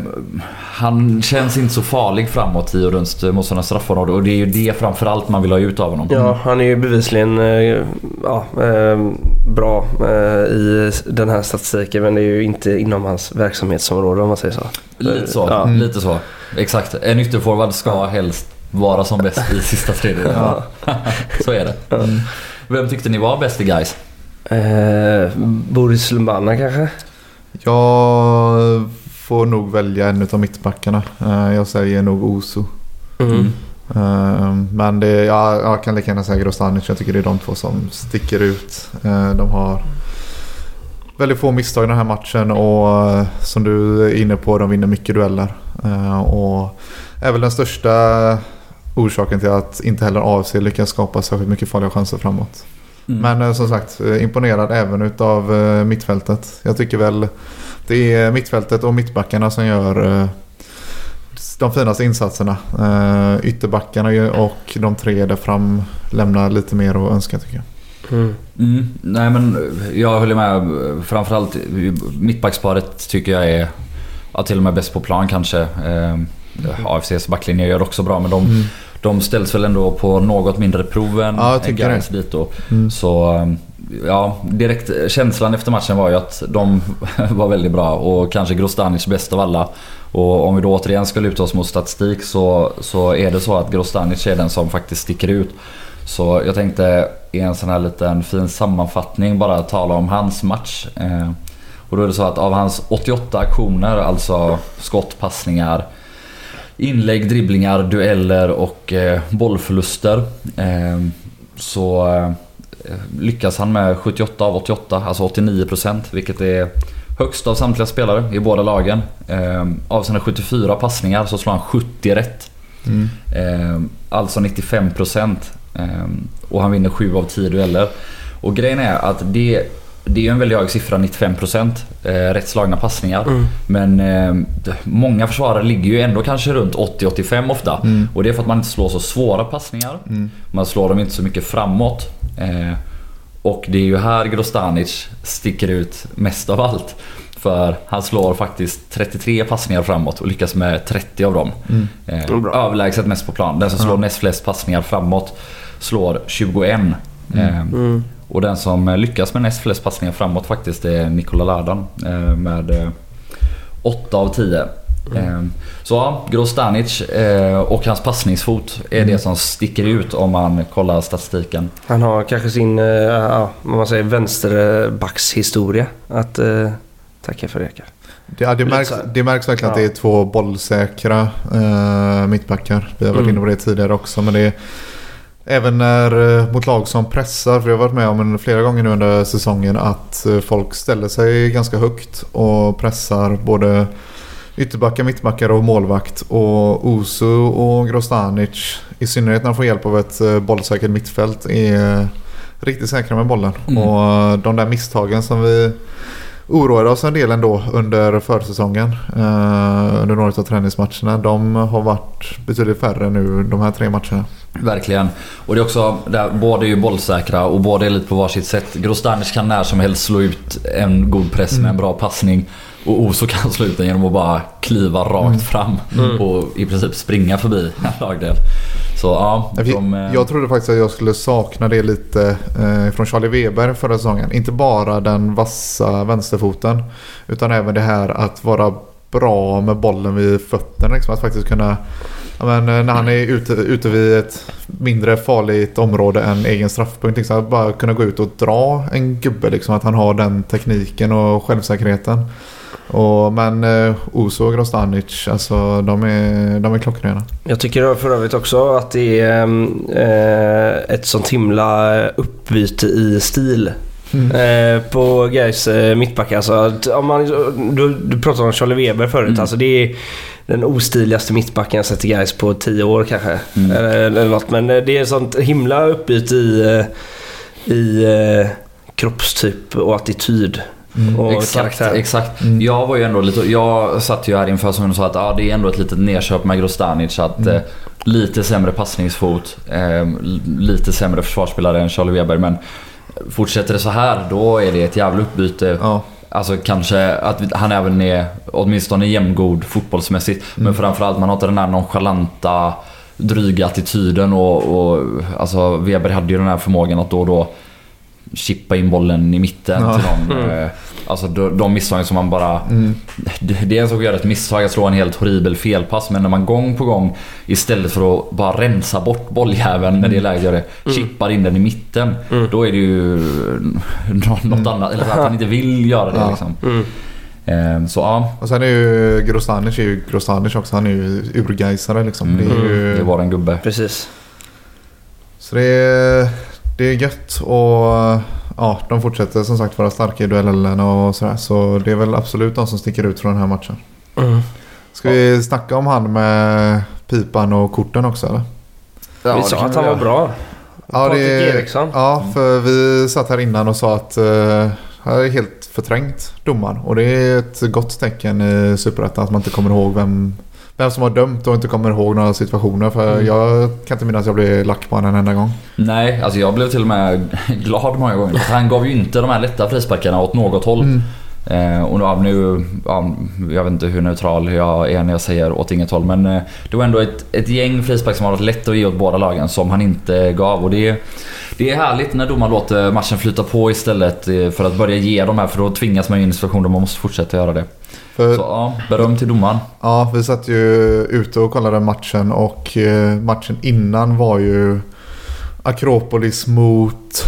han känns inte så farlig framåt i och runt motståndarnas straffområde och det är ju det framförallt man vill ha ut av honom. Ja, han är ju bevisligen eh, ja, eh, bra eh, i den här statistiken men det är ju inte inom hans verksamhetsområde om man säger så. Lite så, Ja. lite så. Exakt. En ytterforward ska helst vara som bäst i sista tredjedelen. Ja. [laughs] så är det. Vem tyckte ni var bäst i guys? Eh, Boris Lumbana kanske? Jag får nog välja en av mittbackarna. Eh, Jag säger nog Oso. Mm. Eh, Men det, ja, jag kan lika gärna säga Grostanic. Jag tycker det är de två som sticker ut. Eh, De har väldigt få misstag i den här matchen och som du är inne på, de vinner mycket dueller. Och är väl den största orsaken till att inte heller AFC lyckas skapa särskilt mycket farliga chanser framåt. Mm. Men eh, som sagt, eh, imponerad även utav eh, mittfältet. Jag tycker väl det är mittfältet och mittbackarna som gör de finaste insatserna. Ytterbackarna och de tre där fram lämnar lite mer att önska tycker jag. Mm. Mm, nej men jag håller med. Framförallt mittbacksparet tycker jag är ja, till och med bäst på plan kanske. Eh, AFCs backlinje gör också bra men de, de ställs väl ändå på något mindre prov än Ja, Gais dit då. Mm. Så eh, ja, direkt känslan efter matchen var ju att de [laughs] var väldigt bra och kanske Grostanic bäst av alla. Och om vi då återigen ska luta oss mot statistik så, så är det så att Grostanic är den som faktiskt sticker ut. Så jag tänkte i en sån här liten fin sammanfattning bara tala om hans match. Eh, och då är det så att av hans 88 aktioner, alltså skott, passningar, inlägg, dribblingar, dueller och eh, bollförluster. Eh, så eh, lyckas han med 78 av 88, alltså 89% vilket är högst av samtliga spelare i båda lagen. Eh, av sina 74 passningar så slår han 70 rätt. Mm. Eh, alltså 95% eh, och han vinner 7 av 10 dueller. Och grejen är att det, det är ju en väldigt hög siffra, 95% eh, rätt slagna passningar. Mm. Men eh, många försvarare ligger ju ändå kanske runt 80-85 ofta. Mm. Och det är för att man inte slår så svåra passningar. Mm. Man slår dem inte så mycket framåt. Eh, och det är ju här Grostanic sticker ut mest av allt. För han slår faktiskt 33 passningar framåt och lyckas med 30 av dem. Mm. Eh, överlägset mest på plan. Den som slår Ja. näst flest passningar framåt slår 21. Eh, Mm. Och den som eh, lyckas med näst flest passningar framåt faktiskt är Nikola Ladan eh, med eh, 8 av 10. Eh, Så ja, Grostanic eh, och hans passningsfot är det som sticker ut om man kollar statistiken. Han har kanske sin, eh, ja, vad man säger, vänsterbackshistoria att eh, tacka för Ekar. Det, ja, det, märks, det märks verkligen att Ja. det är två bollsäkra eh, mittbackar. Vi har varit Mm. inne på det tidigare också. Men det är, även när, eh, mot lag som pressar, för jag har varit med om en, flera gånger nu under säsongen att eh, folk ställer sig ganska högt och pressar både ytterbackar, mittbackar och målvakt. Och Osu och Grostanic, i synnerhet när de får hjälp av ett eh, bollsäkert mittfält, är riktigt säkra med bollen. Mm. Och eh, de där misstagen som vi oroade oss en del ändå under försäsongen. Eh, under några av träningsmatcherna. De har varit betydligt färre nu de här tre matcherna. Verkligen. Och det är också, där, båda är ju bollsäkra och båda är lite på varsitt sätt. Grostanic kan när som helst slå ut en god press med en bra passning. Och Oso kan slå ut den genom att bara kliva rakt fram och i princip springa förbi [laughs] en lagdel. Så ja, de, eh, Jag trodde faktiskt att jag skulle sakna det lite eh, från Charlie Weber förra säsongen. Inte bara den vassa vänsterfoten. Utan även det här att vara bra med bollen vid fötterna. Liksom, att faktiskt kunna men, eh, när han är ute, ute vid ett mindre farligt område än egen straffpunkt. Liksom, att bara kunna gå ut och dra en gubbe. Liksom, att han har den tekniken och självsäkerheten. Och, men eh, Oso och Grostanic, alltså, de, är, de är klockrena. Jag tycker för övrigt också att det är eh, ett sånt himla uppbyte i stil Eh, på Gais eh, mittback alltså. Att, om man, du, du pratade om Charlie Weber förut. Mm. Alltså, det är den ostiligaste mittbacken jag sett i Gais på tio år kanske. Mm. Eller, eller något. Men eh, det är sånt himla uppbyte i, eh, i eh, kroppstyp och attityd. Och Exakt, karaktär. exakt. Mm. Jag var ju ändå lite, jag satt ju här inför säsongen och sa att ah, det är ändå ett litet nedköp med Grostanic. Att, Mm. eh, lite sämre passningsfot, eh, lite sämre försvarsspelare än Charlie Weber. Men fortsätter det så här då är det ett jävla uppbyte. Ja. Alltså kanske att han även är åtminstone jämngod fotbollsmässigt. Men framförallt man har inte den här nonchalanta, dryga attityden och, och alltså Weber hade ju den här förmågan att då och då chippa in bollen i mitten Ja. till någon. [laughs] Mm. Eh, Alltså de, de misstagen som man bara... Mm. Det, det är en sak att göra ett misstag, att slå en helt horribel felpass. Men när man gång på gång istället för att bara rensa bort bolljäveln när det är läge att göra det, chippar in den i mitten. Mm. Då är det ju nå- något annat. Eller att han inte vill göra det Ja. liksom. Mm. Eh, Så ja, Och sen är ju Grostanic är ju Grostanic också. Han är ju urgeisare liksom. mm, Det är ju... det var en gubbe. Precis. Så det är, det är gött och ja, de fortsätter som sagt vara starka i duellerna och sådär. Så det är väl absolut de som sticker ut från den här matchen. Mm. Ska vi snacka om han med pipan och korten också eller? Ja, vi sa att han var bra. Ja, Patrik det- Eriksson. Ja, för vi satt här innan och sa att uh, han är helt förträngt domaren. Och det är ett gott tecken i Superettan att man inte kommer ihåg vem, vem som har dömt och inte kommer ihåg några situationer. För Mm. jag kan inte minnas att jag blev lack på honom en enda gång. Nej, alltså jag blev till och med [laughs] glad många gånger. För Han gav ju inte de här lätta frisparkarna åt något håll. Mm. Eh, och nu, nu ja, jag vet inte hur neutral jag är när jag säger åt inget håll. Men eh, det var ändå ett, ett gäng frispark som har varit lätt att ge åt båda lagen som han inte gav. Och det, är- det är härligt när domaren låter matchen flyta på istället eh, för att börja ge de här. För då tvingas man ju in i situationer där man måste fortsätta göra det. För, Så ja, beröm till domaren. Ja, vi satt ju ute och kollade matchen och eh, matchen innan var ju Akropolis mot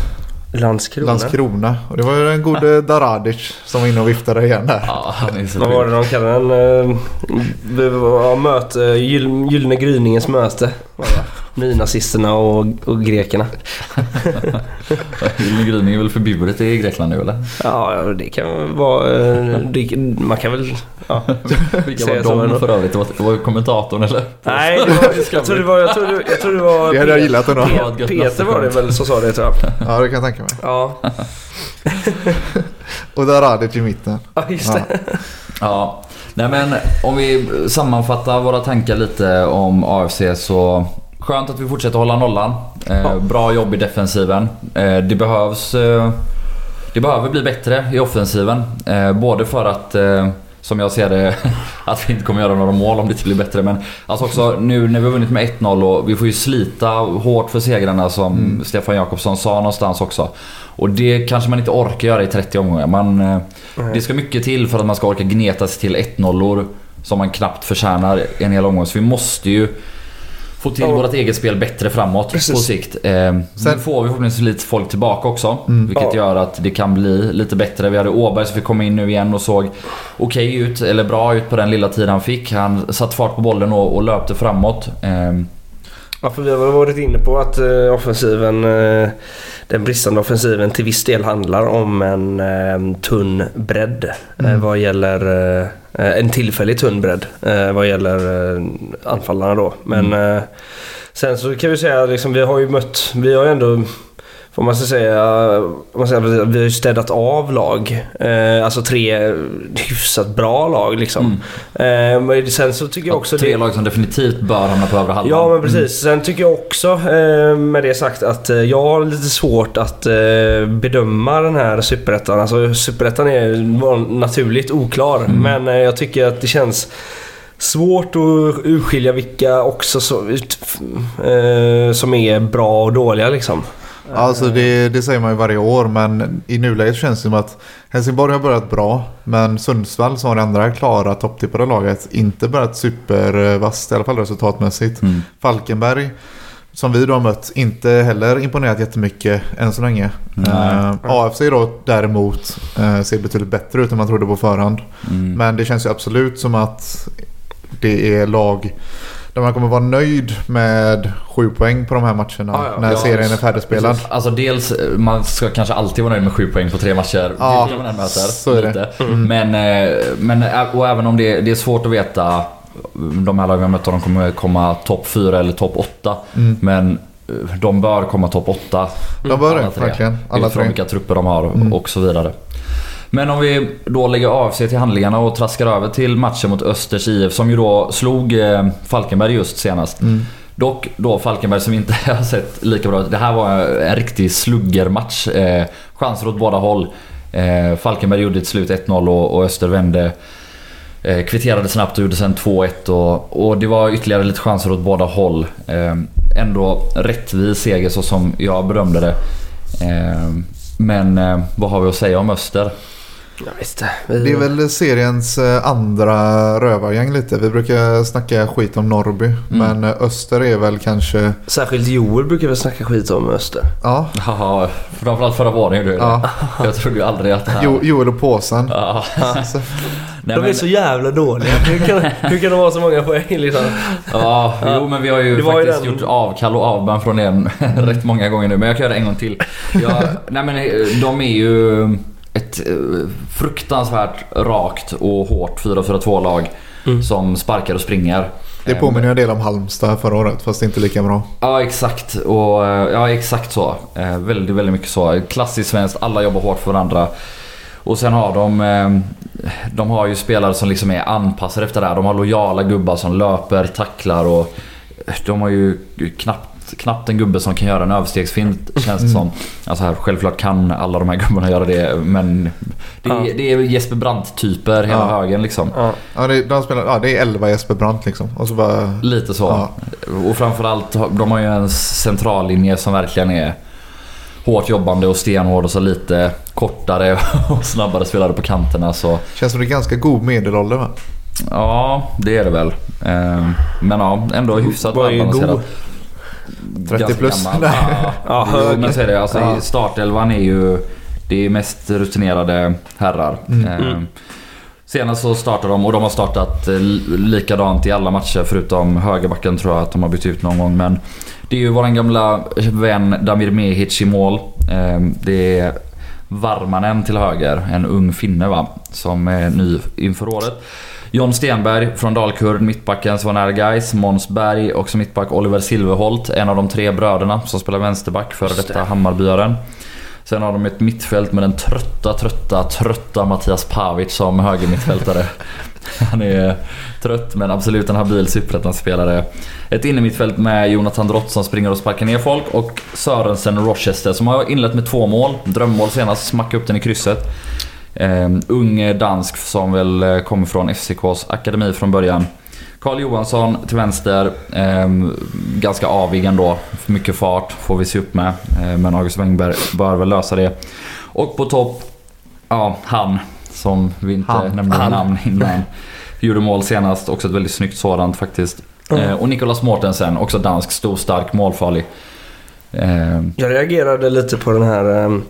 Landskrona. Landskrona. Och det var ju den gode Daradic som var inne och viftade igen där. Ja, Vad var det de kallade den? Eh, det var möte, gyll- Gyllene gryningens möte. [laughs] det? Nynazisterna och, och grekerna. [laughs] Gyllene gryning är väl förbjudet i Grekland nu eller? Ja, det kan vara... eh, Det, man kan väl... Ja. [laughs] Vilka var de för övrigt? Det var, det var kommentatorn eller? Nej, det var, jag tror det var... Jag tror det, jag tror det var Det hade jag gillat ändå. Pe- Peter var det väl som sa det tror jag. [laughs] Ja, det kan jag tänka mig. Ja, Och Daradic i mitten. ja just Ja. det. Ja, nej men om vi sammanfattar våra tankar lite om AFC så skönt att vi fortsätter hålla nollan. Eh, Ja. Bra jobb i defensiven. Eh, det behövs... Eh, det behöver bli bättre i offensiven. Både för att, som jag ser det, [laughs] att vi inte kommer göra några mål om det inte blir bättre. Men alltså också nu när vi har vunnit med 1-0 och vi får ju slita hårt för segrarna som Stefan Jakobsson sa någonstans också. Och det kanske man inte orkar göra i 30 omgångar. Man, eh, det ska mycket till för att man ska orka gneta sig till 1-0 som man knappt förtjänar en hel omgång. Så vi måste ju få till Ja. vårt eget spel bättre framåt Precis. på sikt. Eh, Sen får vi förhoppningsvis lite folk tillbaka också. Mm. Vilket Ja. gör att det kan bli lite bättre. Vi hade Åberg som fick komma in nu igen och såg okej ut, eller bra ut på den lilla tid han fick. Han satte fart på bollen och, och löpte framåt. Eh, Ja, för vi har varit inne på att eh, offensiven, eh, den bristande offensiven till viss del handlar om en eh, tunn bredd Mm. vad gäller en tillfällig tunn bredd vad gäller anfallarna då. Men eh, sen så kan vi säga liksom, vi har ju mött, vi har ju ändå Får man ska säga, man säger, vi har ju städat av lag. Eh, alltså tre hyfsat bra lag liksom. Eh, men sen så tycker jag också... tre det- lag som definitivt bör hamna på övre halvan. Ja men precis. Sen tycker jag också eh, med det sagt att eh, jag har lite svårt att eh, bedöma den här superettan. Alltså superettan är naturligt oklar. Men eh, jag tycker att det känns svårt att urskilja vilka också så, ut, eh, som är bra och dåliga liksom. Alltså det, det säger man ju varje år men i nuläget känns det som att Helsingborg har börjat bra men Sundsvall som har det andra klara topptippade laget inte börjat supervasst i alla fall resultatmässigt. Mm. Falkenberg som vi då har mött inte heller imponerat jättemycket än så länge. Nej. Eh, AFC då däremot eh, ser betydligt bättre ut än man trodde på förhand. Mm. Men det känns ju absolut som att det är lag där man kommer vara nöjd med sju poäng på de här matcherna Ja, ja. när Ja, serien är precis. färdigspelad. Alltså dels, eh, man ska kanske alltid vara nöjd med sju poäng på tre matcher. Ja, man än möter. så är det. lite. Men, eh, men ä- och även om det, det är svårt att veta de här lagen vi om de kommer komma topp fyra eller topp åtta. Mm. Men eh, de bör komma topp åtta. De bör det, verkligen. Alla Utifrån tre. vilka trupper de har Mm. och så vidare. Men om vi då lägger AFC till handlingarna och traskar över till matchen mot Östers IF som ju då slog eh, Falkenberg just senast. Mm. Dock då Falkenberg som inte [laughs] har sett lika bra ut. Det här var en riktig sluggermatch. Eh, chanser åt båda håll. Eh, Falkenberg gjorde till slut 1-0 och, och Öster vände. Eh, kvitterade snabbt och gjorde sen 2-1 och, och det var ytterligare lite chanser åt båda håll. Eh, ändå rättvis seger så som jag bedömde det. Men vad har vi att säga om Öster? Ja, visst. Vi... Det är väl seriens eh, andra rövargäng lite. Vi brukar snacka skit om Norrby. Mm. Men Öster är väl kanske... Särskilt Joel brukar väl snacka skit om Öster. Ja, Haha, framförallt förra gjorde du ja. Jag trodde ju aldrig att. Jo, Joel och påsen. Ja. [laughs] Så, Nej, de men- är så jävla dåliga. Hur kan, hur kan de ha så många poäng liksom? Ja, Ja. jo men vi har ju Det var ju faktiskt den- gjort avkall och avbön från den [laughs] rätt många gånger nu. Men jag kan göra det en gång till. Jag, [laughs] nej men eh, de är ju ett eh, fruktansvärt rakt och hårt 4-4-2-lag Mm. som sparkar och springer. det Eh, påminner en del om Halmstad förra året fast inte lika bra. Ja exakt, och, eh, ja, exakt så. Väldigt, väldigt mycket så. Klassiskt svenskt, alla jobbar hårt för varandra. Och sen har de, de har ju spelare som liksom är anpassade efter det här. De har lojala gubbar som löper, tacklar och de har ju knappt, knappt en gubbe som kan göra en överstegsfint känns det som. Alltså här, självklart kan alla de här gubbarna göra det men det, är- Ja. det är Jesper Brandt-typer hela Ja. högen liksom. Ja. Ja, det, de spelar, ja, det är 11 Jesper Brandt liksom. Och så bara... Lite så. Ja. Och framförallt, de har ju en centrallinje som verkligen är hårt jobbande och stenhård och så lite kortare [laughs] och snabbare spelare på kanterna. Så Känns som det är ganska god medelålder va? ja, det är det väl. Eh, Men ja, ändå hyfsat välbalanserat. God. 30 Ganska plus. gammal. Ja, Ja, jo, men så är det. Alltså, Ja. Startelvan är ju det är mest rutinerade herrar. Mm. Eh, Mm. Senast så startade de och de har startat eh, likadant i alla matcher förutom högerbacken tror jag att de har bytt ut någon gång. Men det är ju våran gamla vän Damir Mehic i mål. Eh, Det är Varmanen till höger, en ung finne va, som är ny inför året. John Stenberg från Dalkurd, mittbacken Svaner Gais, Måns Berg, också mittback Oliver Silverholt, en av de tre bröderna som spelar vänsterback, före detta det. Hammarbyaren. Sen har de ett mittfält med den trötta, trötta, trötta Mattias Pavic som högermittfältare. [laughs] Han är trött men absolut en habil superettan-spelare. Ett innermittfält med Jonathan Drott som springer och sparkar ner folk och Sörensen Rochester som har inlett med två mål. Drömmål senast, smacka upp den i krysset. Eh, ung dansk som väl eh, kommer från FCKs akademi från början. Karl Johansson till vänster. Eh, ganska avig ändå. Mycket fart får vi se upp med. Eh, men August Wengberg bör väl lösa det. Och på topp, ja han som vi inte Han. nämnde Han. namn innan. [laughs] Gjorde mål senast, också ett väldigt snyggt sådant faktiskt. Mm. Eh, och Nicolas Mortensen, också dansk, stor, stark, målfarlig. Eh, Jag reagerade lite på den här...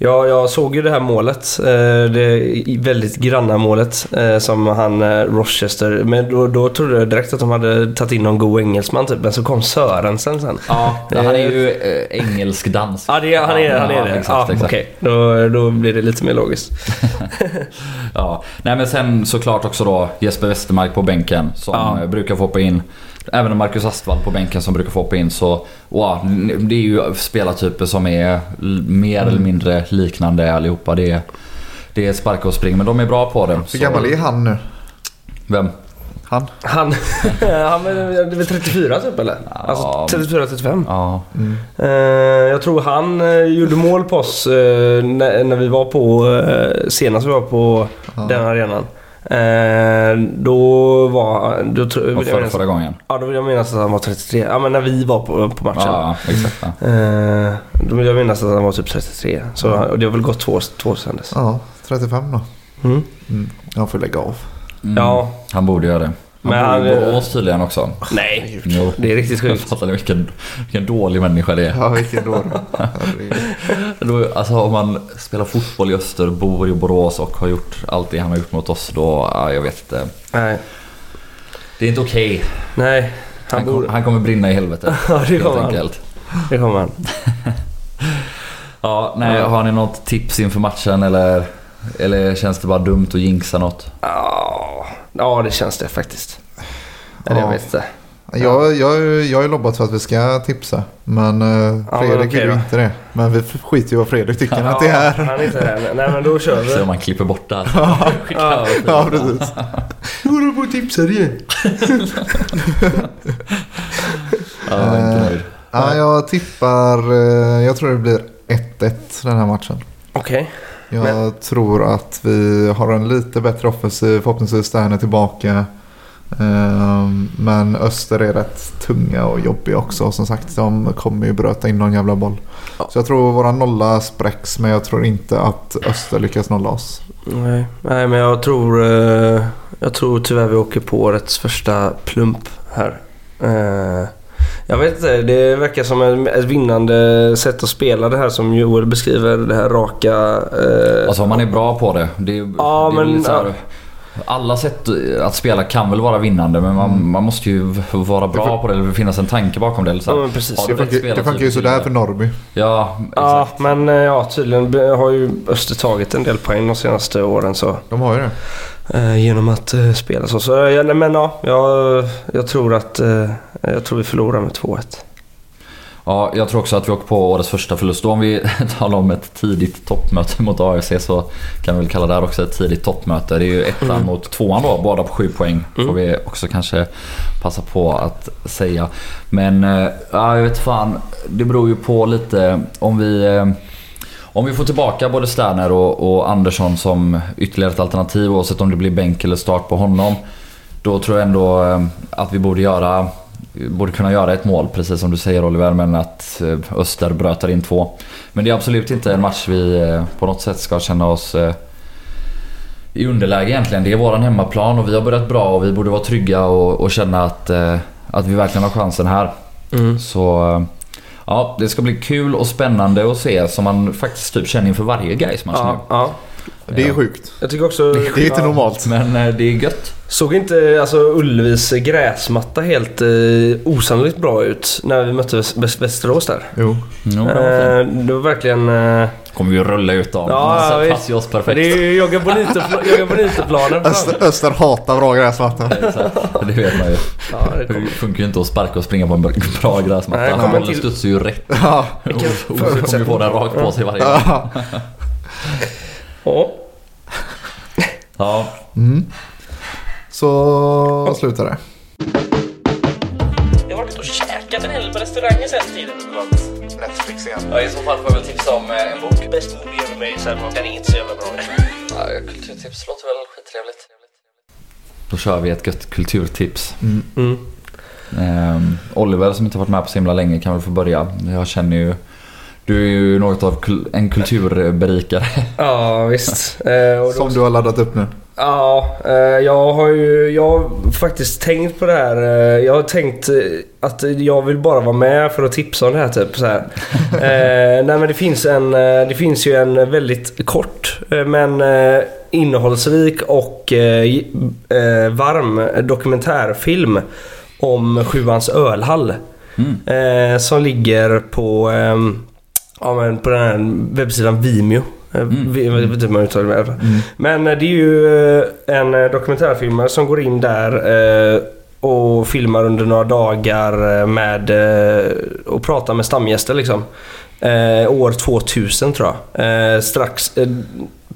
Ja, jag såg ju det här målet. eh, Det väldigt granna målet eh, som han eh, Rochester. Men då, då trodde jag direkt att de hade tagit in någon god engelsman typ. Men så kom Sörensen sen. ja, han är ju engelsk-dansk. Ja, det, han är, han är Ja, det. Exakt, ja, exakt. Okej, då, då blir det lite mer logiskt. [laughs] Ja. Nej men sen såklart också då Jesper Westermark på bänken som Ja. brukar få hoppa in. Även Marcus Astvall på bänken som brukar få hoppa in. Så wow, det är ju spelartyper som är mer eller mindre liknande allihopa. Det är, det är sparka och spring men de är bra på det. Hur gammal är han nu? Vem? Han? Han, [laughs] han är väl 34 typ eller? Ja. Alltså 34-35. Ja. Mm. Eh, jag tror han eh, gjorde mål på oss eh, när, vi var på, senast vi var på Ja. den arenan. Eh, då var då, tror- Och jag förra, gången. Ja, då vill jag minnas att han var 33. Ja, men när vi var på, på matchen. Ja, exakt. Ja. Eh, då vill jag minnas att han var typ 33. Så och det har väl gått två, två år sedan dess. Ja, 35 då. Mm. Mm. Han får lägga av. Mm. Ja. Han borde göra det. Han Men bor i han- Borås tydligen också. Nej, Jo. det är riktigt Jag sjukt. fattar ni vilken, vilken dålig människa det är. Ja, vilken dåre. Herregud. Då, alltså om man spelar fotboll i Öster, bor i Borås och har gjort allt det han har gjort mot oss då, ja, jag vet inte. Nej. Det är inte okej. Nej. Han, kom, borde- han kommer brinna i helvete. [laughs] Ja, det kommer han. enkelt. Det kommer han. [laughs] Ja, nej, har ni något tips inför matchen eller, eller känns det bara dumt att jinxa något? Ja, ja det känns det faktiskt. Eller jag Ja. vet inte. Jag, jag, jag har lobbat för att vi ska tipsa. Men eh, Ja, men Fredrik okej vill ju inte det. Men vi skiter ju vad Fredrik tycker att det är. Han är inte här. Nej men då kör Se om vi. man klipper bort det här. Ja, Ja, precis. Nu håller du på och tipsar igen. Ja, jag är inte nöjd. Ja, jag tippar... eh, Jag tror det blir 1-1 den här matchen. Okej. Jag Men- tror att vi har en lite bättre offensiv. Förhoppningsvis Stern är tillbaka. Ehm, Men Öster är rätt tunga och jobbiga också. Som sagt, de kommer ju bröta in någon jävla boll. Ja. Så jag tror våra nolla spräcks. Men jag tror inte att Öster lyckas nolla oss. Nej. Nej men jag tror, eh, jag tror tyvärr vi åker på årets första plump här. Jag vet inte, det verkar som ett vinnande sätt att spela det här som Joel beskriver. Det här raka... eh, Alltså man är bra på det. det, är- Ja, det är men- här, Alla sätt att spela kan väl vara vinnande men man, man måste ju vara bra på det. Det finnas en tanke bakom det. Eller så Ja här, men precis. Det funkar, det funkar ju så sådär för. Norrby. Ja, Ja, exakt. men eh, ja, tydligen har ju Öster tagit en del poäng de senaste åren så, De har ju det. Eh, genom att eh, spela så. så ja, nej, men ja, jag, jag tror att eh, jag tror vi förlorar med 2-1. Ja, jag tror också att vi åker på årets första förlust. Och om vi [laughs] talar om ett tidigt toppmöte mot AFC så kan vi väl kalla det här också ett tidigt toppmöte. Det är ju ettan Mm. mot tvåan då, båda på sju poäng. Får Mm. vi också kanske passa på att säga. Men eh, ja, jag vet fan. Det beror ju på lite om vi... Om vi får tillbaka både Sterner och, och Andersson som ytterligare ett alternativ oavsett om det blir bänk eller start på honom. Då tror jag ändå eh, att vi borde göra borde kunna göra ett mål precis som du säger Oliver men att eh, Öster brötar in två. Men det är absolut inte en match vi eh, på något sätt ska känna oss i underläge egentligen. Det är våran hemmaplan och vi har börjat bra och vi borde vara trygga och, och känna att, att vi verkligen har chansen här. Så eh, ja, det ska bli kul och spännande att se som man faktiskt typ känner inför varje Gais-match Ja, ja. Det är Ja. sjukt. Jag tycker också... Det är inte ja. normalt. nu. Men eh, det är gött. Såg inte alltså, Ullevis gräsmatta helt eh, osannolikt bra ut när vi mötte Väs- Västerås där? Jo. Jo, det var. Eh, det var verkligen... Eh, kommer vi att rulla ut dem. Ja, så ja, passar ju oss perfekt. det är ju Jogga Bonito-pl- Jogga Bonito-planen. Öster, Öster hatar bra gräsmatta. Exakt, det vet man ju. Ja, det Det funkar ju inte att sparka och springa på en bra gräsmatta. Nej, Bollen till- studsar ju rätt. Ja. Och så kommer vi få den rakt på sig varje gång. Ja. Ja. Ja, Mm. Så slutar det. Jag har varit och käkat en hel del på restauranger sen tiden. Netflix igen. Ja, I så fall får jag väl tipsa om eh, en bok. Bäst movie ever made, så den är inte så jävla bra. [laughs] Ja, kulturtips låter väl skittrevligt. Då kör vi ett gött kulturtips. Mm. Ehm, Oliver som inte varit med på så himla länge kan väl få börja. Jag känner ju... Du är ju något av kul- en kulturberikare. Ja, visst. [laughs] Eh, Som du har laddat upp nu. Ja, eh, jag har ju jag har faktiskt tänkt på det här. eh, Jag har tänkt eh, att jag vill bara vara med för att tipsa om det här typ så här. [laughs] eh, nej men det finns, en, det finns ju en väldigt kort men eh, innehållsrik och eh, varm dokumentärfilm om Sjuans ölhall. Mm. Eh, som ligger på, ja, men på den här webbsidan Vimeo. Eh, Mm. vi- Jag vet inte hur man uttalar det. Men eh, det är ju eh, en dokumentärfilmare som går in där och filmar under några dagar med och pratar med stamgäster liksom. År 2000 tror jag. Strax,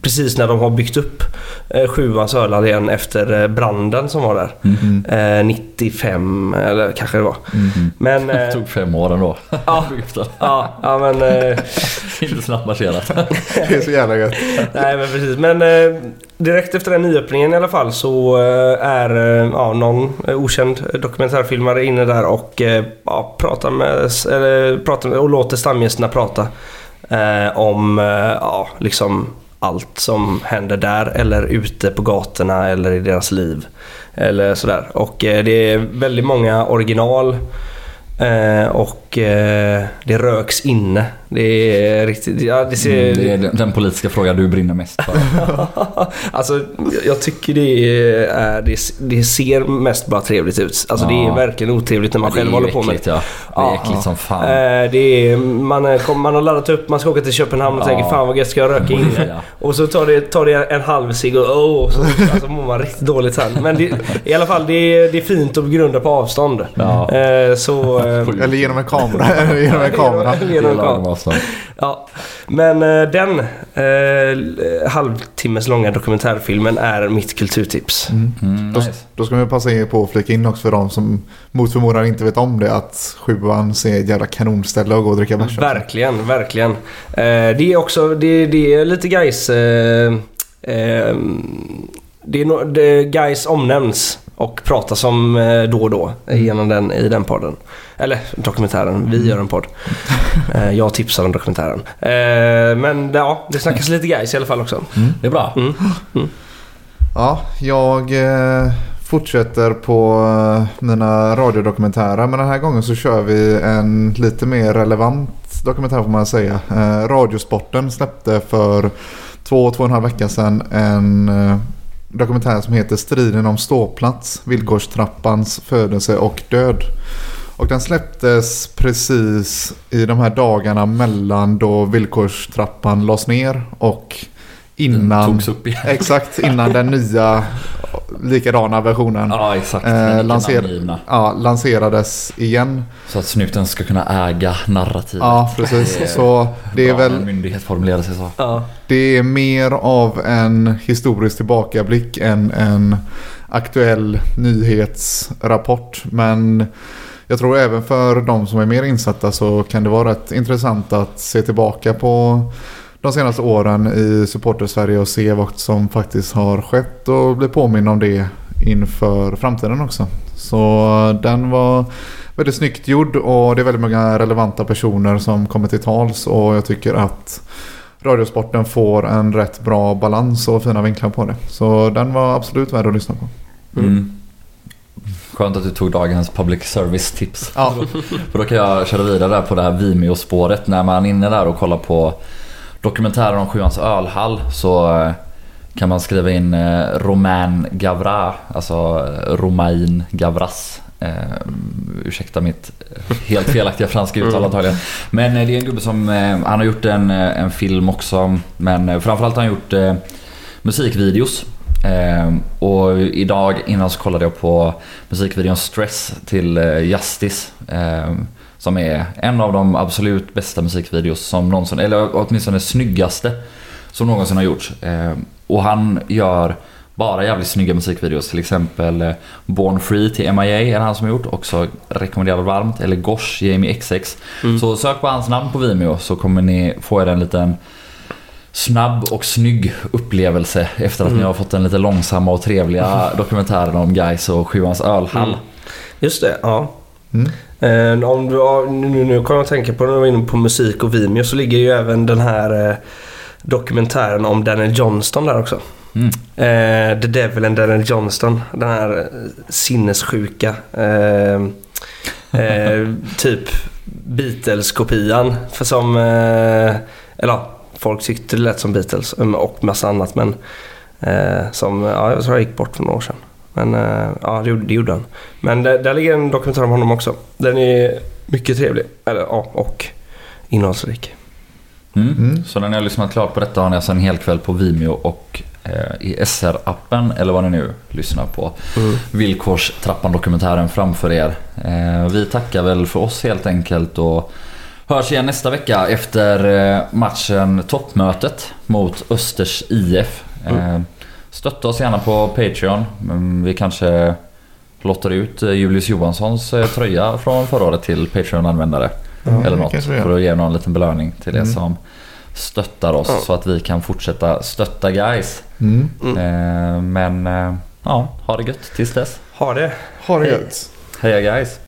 precis när de har byggt upp eh, Sjuans ölhall igen efter eh, branden som var där. Mm. Eh, 95 eller kanske det var. Mm. Men... Det Eh, tog fem år ändå. ja, [laughs] ja, ja men... Eh, [laughs] Inte snabbt marscherat. [laughs] Det är så jävla gött. nej men precis. Men eh, direkt efter den nyöppningen i alla fall så eh, är eh, ja, någon eh, okänd dokumentärfilmare inne där och eh, ja, pratar med, eller, pratar med, och låter stamgästerna prata eh, om eh, ja, liksom allt som händer där eller ute på gatorna eller i deras liv. Eller sådär. Och eh, det är väldigt många original Eh, och eh, det röks inne. Det är riktigt... Ja, det ser... Mm, det är den- politiska fråga du brinner mest för. [laughs] alltså, jag tycker det, är, det, det ser mest bara trevligt ut. Alltså det är Ja. verkligen otrevligt när man det är själv håller på med äckligt, ja. Det är Ja. äckligt som fan. Eh, det är, man, är- man har laddat upp, man ska åka till Köpenhamn och Ja. tänker fan vad gött ska jag röka inne? Ja. Och så tar det, tar det en halv cigg och oh, och så alltså, mår man riktigt dåligt sen. Men det, i alla fall, det är, det fint att begrunda på avstånd. Ja. Eh, så... Eh, Eller genom en [laughs] kamera. Genom en kamera. Genom en kamera. avstånd. Ja, men eh, den eh, halvtimmes långa dokumentärfilmen är mitt kulturtips. Mm, Då, nice. då ska vi passa på att flika in också för de som mot förmodan inte vet om det att sjuan ser ett jävla kanonställe att gå och dricka bärs. Verkligen, verkligen. Eh, det är också, det, det är lite guys. Eh, eh, det är no, det, guys omnämns och pratas om eh, då och då genom den, i den podden. Eller dokumentären, vi gör en podd. [laughs] Eh, jag tipsar om dokumentären. Eh, men ja, det snackas lite guys i alla fall också. Det är bra. Mm. Ja, jag fortsätter på mina radiodokumentärer. Men den här gången så kör vi en lite mer relevant dokumentär får man säga. Radiosporten släppte för två, två och en halv vecka sedan en dokumentär som heter Striden om ståplats, villkorstrappans födelse och död. Och den släpptes precis i de här dagarna mellan då villkorstrappan lades ner och innan... Togs upp igen. [laughs] Exakt, innan den nya likadana versionen Ja, exakt. Eh, lanser- ja, lanserades igen. Så att snuten ska kunna äga narrativet. Ja, precis. Det Så det är en väl myndighet formulerar sig så. Ja. det är mer av en historisk tillbakablick än en aktuell nyhetsrapport. Men jag tror även för de som är mer insatta så kan det vara rätt intressant att se tillbaka på de senaste åren i supporter-Sverige och se vad som faktiskt har skett och bli påminn om det inför framtiden också. Så den var väldigt snyggt gjord och det är väldigt många relevanta personer som kommer till tals och jag tycker att Radiosporten får en rätt bra balans och fina vinklar på det. Så den var absolut värd att lyssna på. Mm. Skönt att du tog dagens public service tips. Ja, [laughs] För då kan jag köra vidare där på det här Vimeo-spåret. När man är inne där och kollar på dokumentären om Sjuans ölhall så eh, kan man skriva in Romain Gavra, alltså Romain Gavras. Eh, ursäkta mitt helt felaktiga franska uttal Mm. antagligen. Men det är en gubbe som, han har gjort en, en film också. Men framförallt har han gjort eh, musikvideos. Eh, och idag innan så kollade jag på musikvideon Stress till eh, Justice. Som är en av de absolut bästa musikvideos som någonsin, eller åtminstone snyggaste som någonsin har gjorts. Eh, och han gör bara jävligt snygga musikvideos. Till exempel eh, Born Free till MIA är det han som har gjort. Också rekommenderar varmt. Eller Gosh, Jamie XX. Så sök på hans namn på Vimeo så kommer ni få er en liten snabb och snygg upplevelse efter att ni har fått den lite långsamma och trevliga dokumentären om Guys och Sjuans ölhall. Mm. Just det, ja. Mm. Eh, om du, nu, nu kommer jag att tänka på när du var inne på musik och Vimeo så ligger ju även den här eh, dokumentären om Daniel Johnston där också. Mm. Eh, The Devil and Daniel Johnston. Den här sinnessjuka. Eh, eh, [laughs] typ Beatles-kopian. För som... Eller folk tyckte det lät som Beatles och massa annat men... Som, ja, jag tror jag gick bort för några år sedan. Men eh, ja, det, gjorde- det gjorde han. Men där, där ligger en dokumentär om honom också. Den är mycket trevlig. Eller ja, och innehållsrik. Mm. Mm. Så när ni har lyssnat klart på detta har ni alltså en hel kväll på Vimeo och eh, i SR-appen eller vad ni nu lyssnar på. Villkorstrappan-dokumentären framför er. Eh, vi tackar väl för oss helt enkelt och hörs igen nästa vecka efter matchen Toppmötet mot Östers IF. Eh, stötta oss gärna på Patreon. Mm, Vi kanske lottar ut eh, Julius Johanssons eh, tröja från förra året till Patreon-användare. Ja, eller något. För att ge någon liten belöning till er Mm. som stöttar oss Ja. så att vi kan fortsätta stötta guys. Mm. Eh, men eh, ja, ha det gött tills dess. Ha det! Ha det Hej. gött. Heja guys!